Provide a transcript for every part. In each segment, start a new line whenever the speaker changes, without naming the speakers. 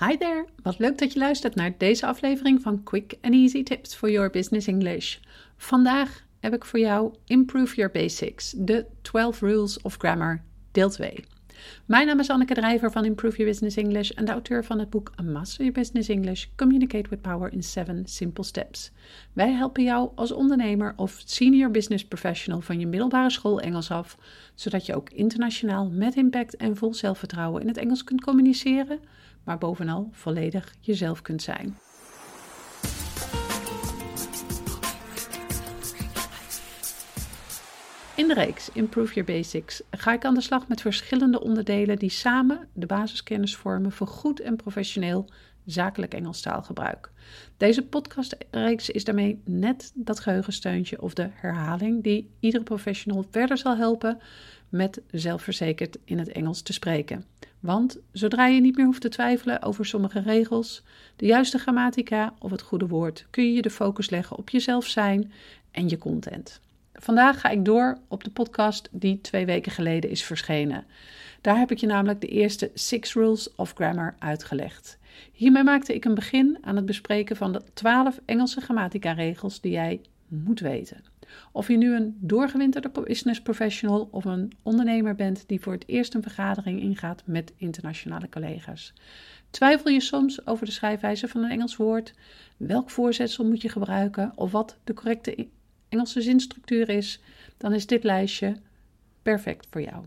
Hi there, wat leuk dat je luistert naar deze aflevering van Quick and Easy Tips for Your Business English. Vandaag heb ik voor jou Improve Your Basics, de 12 Rules of Grammar, deel 2. Mijn naam is Anneke Drijver van Improve Your Business English en de auteur van het boek A Master Your Business English Communicate with Power in 7 Simple Steps. Wij helpen jou als ondernemer of senior business professional van je middelbare school Engels af, zodat je ook internationaal met impact en vol zelfvertrouwen in het Engels kunt communiceren, maar bovenal volledig jezelf kunt zijn. In de reeks Improve Your Basics ga ik aan de slag met verschillende onderdelen die samen de basiskennis vormen voor goed en professioneel zakelijk Engels taalgebruik. Deze podcastreeks is daarmee net dat geheugensteuntje of de herhaling die iedere professional verder zal helpen met zelfverzekerd in het Engels te spreken. Want zodra je niet meer hoeft te twijfelen over sommige regels, de juiste grammatica of het goede woord, kun je de focus leggen op jezelf zijn en je content. Vandaag ga ik door op de podcast die twee weken geleden is verschenen. Daar heb ik je namelijk de eerste Six Rules of Grammar uitgelegd. Hiermee maakte ik een begin aan het bespreken van de 12 Engelse grammatica-regels die jij moet weten. Of je nu een doorgewinterde business professional of een ondernemer bent die voor het eerst een vergadering ingaat met internationale collega's. Twijfel je soms over de schrijfwijze van een Engels woord? Welk voorzetsel moet je gebruiken? Of wat de correcte Engelse zinstructuur is, dan is dit lijstje perfect voor jou.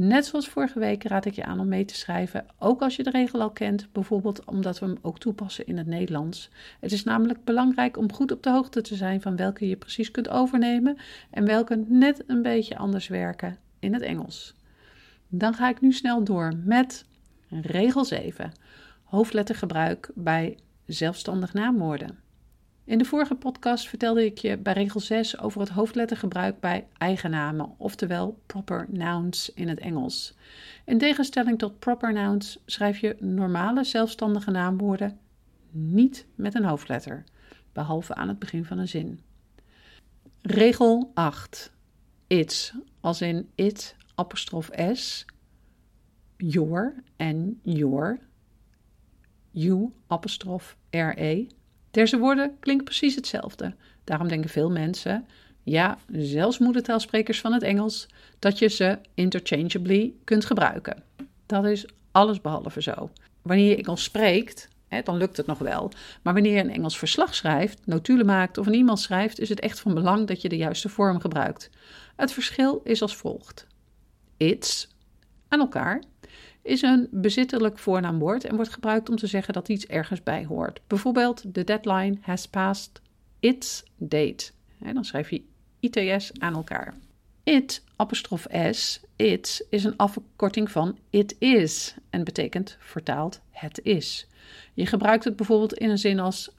Net zoals vorige week raad ik je aan om mee te schrijven, ook als je de regel al kent, bijvoorbeeld omdat we hem ook toepassen in het Nederlands. Het is namelijk belangrijk om goed op de hoogte te zijn van welke je precies kunt overnemen en welke net een beetje anders werken in het Engels. Dan ga ik nu snel door met regel 7: hoofdlettergebruik bij zelfstandig naamwoorden. In de vorige podcast vertelde ik je bij regel 6 over het hoofdlettergebruik bij eigennamen, oftewel proper nouns in het Engels. In tegenstelling tot proper nouns schrijf je normale zelfstandige naamwoorden niet met een hoofdletter, behalve aan het begin van een zin. Regel 8. It's, als in it, apostrof s, your en your, you, apostrof re, deze woorden klinken precies hetzelfde. Daarom denken veel mensen, ja, zelfs moedertaalsprekers van het Engels, dat je ze interchangeably kunt gebruiken. Dat is alles behalve zo. Wanneer je Engels spreekt, hè, dan lukt het nog wel. Maar wanneer je een Engels verslag schrijft, notulen maakt of een e-mail schrijft, is het echt van belang dat je de juiste vorm gebruikt. Het verschil is als volgt: It's aan elkaar is een bezittelijk voornaamwoord en wordt gebruikt om te zeggen dat iets ergens bij hoort. Bijvoorbeeld, the deadline has passed its date. Dan schrijf je ITS aan elkaar. It, apostrof S, it, is een afkorting van it is en betekent vertaald het is. Je gebruikt het bijvoorbeeld in een zin als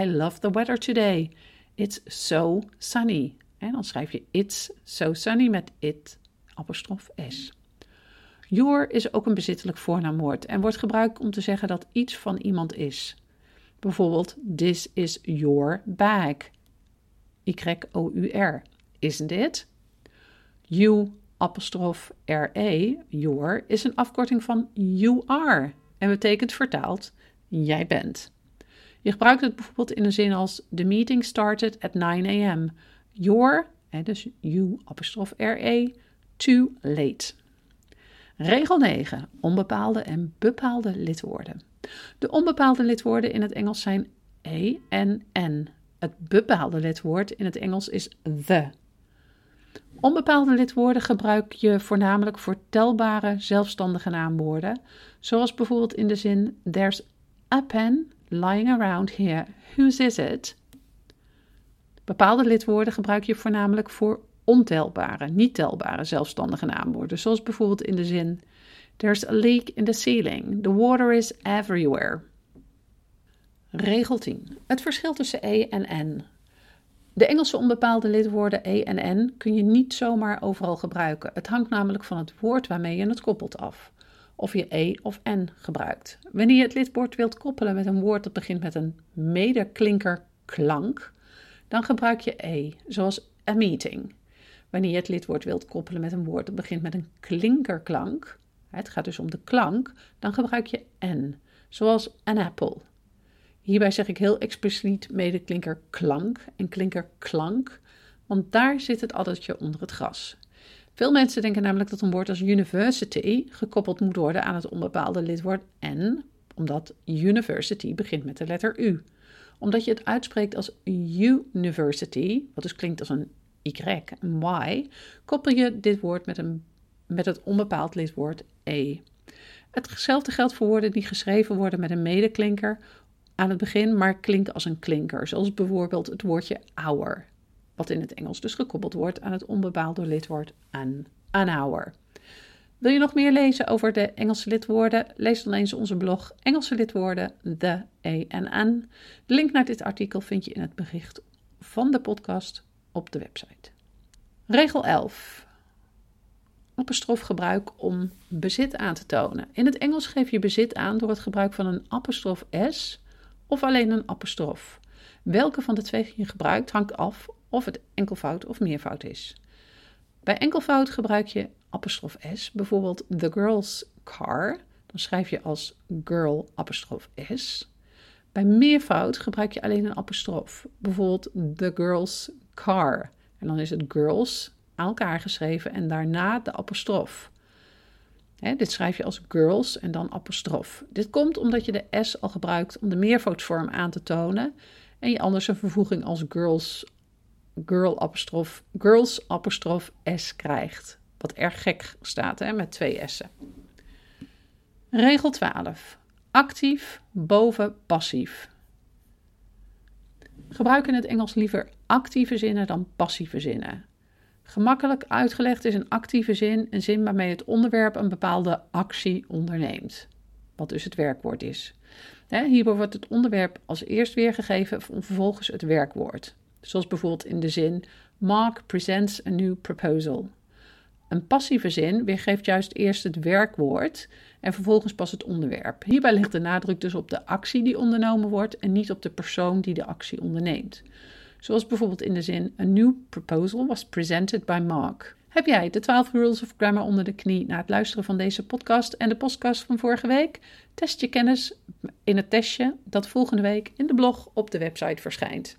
I love the weather today. It's so sunny. En dan schrijf je it's so sunny met it, apostrof S. Your is ook een bezittelijk voornaamwoord en wordt gebruikt om te zeggen dat iets van iemand is. Bijvoorbeeld, this is your bag. Y-O-U-R. Isn't it? You, apostrof R-E, your, is een afkorting van you are en betekent vertaald jij bent. Je gebruikt het bijvoorbeeld in een zin als The meeting started at 9 a.m. Your, dus you, apostrof too late. Regel 9. Onbepaalde en bepaalde lidwoorden. De onbepaalde lidwoorden in het Engels zijn e en n. Het bepaalde lidwoord in het Engels is the. Onbepaalde lidwoorden gebruik je voornamelijk voor telbare zelfstandige naamwoorden, zoals bijvoorbeeld in de zin There's a pen lying around here. Whose is it? Bepaalde lidwoorden gebruik je voornamelijk voor ontelbare, niet telbare zelfstandige naamwoorden, zoals bijvoorbeeld in de zin There's a leak in the ceiling. The water is everywhere. Regel 10. Het verschil tussen e en n. De Engelse onbepaalde lidwoorden e en n kun je niet zomaar overal gebruiken. Het hangt namelijk van het woord waarmee je het koppelt af. Of je e of n gebruikt. Wanneer je het lidwoord wilt koppelen met een woord dat begint met een medeklinkerklank, dan gebruik je e, zoals a meeting. Wanneer je het lidwoord wilt koppelen met een woord dat begint met een klinkerklank, het gaat dus om de klank, dan gebruik je n, zoals an apple. Hierbij zeg ik heel expliciet medeklinker klank en klinker klank, want daar zit het addertje onder het gras. Veel mensen denken namelijk dat een woord als university gekoppeld moet worden aan het onbepaalde lidwoord n, omdat university begint met de letter u. Omdat je het uitspreekt als university, wat dus klinkt als een y, een y, koppel je dit woord met, een, met het onbepaald lidwoord e. Hetzelfde geldt voor woorden die geschreven worden met een medeklinker aan het begin, maar klinken als een klinker, zoals bijvoorbeeld het woordje hour, wat in het Engels dus gekoppeld wordt aan het onbepaalde lidwoord an, an hour. Wil je nog meer lezen over de Engelse lidwoorden? Lees dan eens onze blog Engelse lidwoorden, the, e en an. De link naar dit artikel vind je in het bericht van de podcast op de website. Regel 11. Apostrofgebruik om bezit aan te tonen. In het Engels geef je bezit aan door het gebruik van een apostrof s of alleen een apostrof. Welke van de twee je gebruikt hangt af of het enkelvoud of meervoud is. Bij enkelvoud gebruik je apostrof s, bijvoorbeeld the girl's car. Dan schrijf je als girl apostrof s. Bij meervoud gebruik je alleen een apostrof, bijvoorbeeld the girl's car. En dan is het girls aan elkaar geschreven en daarna de apostrof. dit schrijf je als girls en dan apostrof. Dit komt omdat je de S al gebruikt om de meervoudsvorm aan te tonen en je anders een vervoeging als girls, girl apostrof, girls apostrof S krijgt. Wat erg gek staat hè, met twee S'en. Regel 12. Actief boven passief. Gebruik in het Engels liever actieve zinnen dan passieve zinnen. Gemakkelijk uitgelegd is een actieve zin een zin waarmee het onderwerp een bepaalde actie onderneemt, wat dus het werkwoord is. Hierbij wordt het onderwerp als eerst weergegeven en vervolgens het werkwoord. Zoals bijvoorbeeld in de zin Mark presents a new proposal. Een passieve zin weergeeft juist eerst het werkwoord en vervolgens pas het onderwerp. Hierbij ligt de nadruk dus op de actie die ondernomen wordt en niet op de persoon die de actie onderneemt. Zoals bijvoorbeeld in de zin: A new proposal was presented by Mark. Heb jij de 12 Rules of Grammar onder de knie na het luisteren van deze podcast en de podcast van vorige week? Test je kennis in het testje dat volgende week in de blog op de website verschijnt.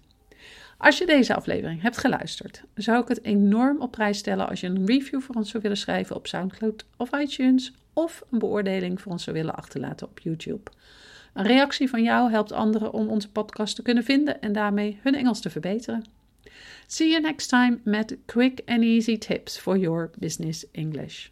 Als je deze aflevering hebt geluisterd, zou ik het enorm op prijs stellen als je een review voor ons zou willen schrijven op SoundCloud of iTunes of een beoordeling voor ons zou willen achterlaten op YouTube. Een reactie van jou helpt anderen om onze podcast te kunnen vinden en daarmee hun Engels te verbeteren. See you next time met quick and easy tips for your business English.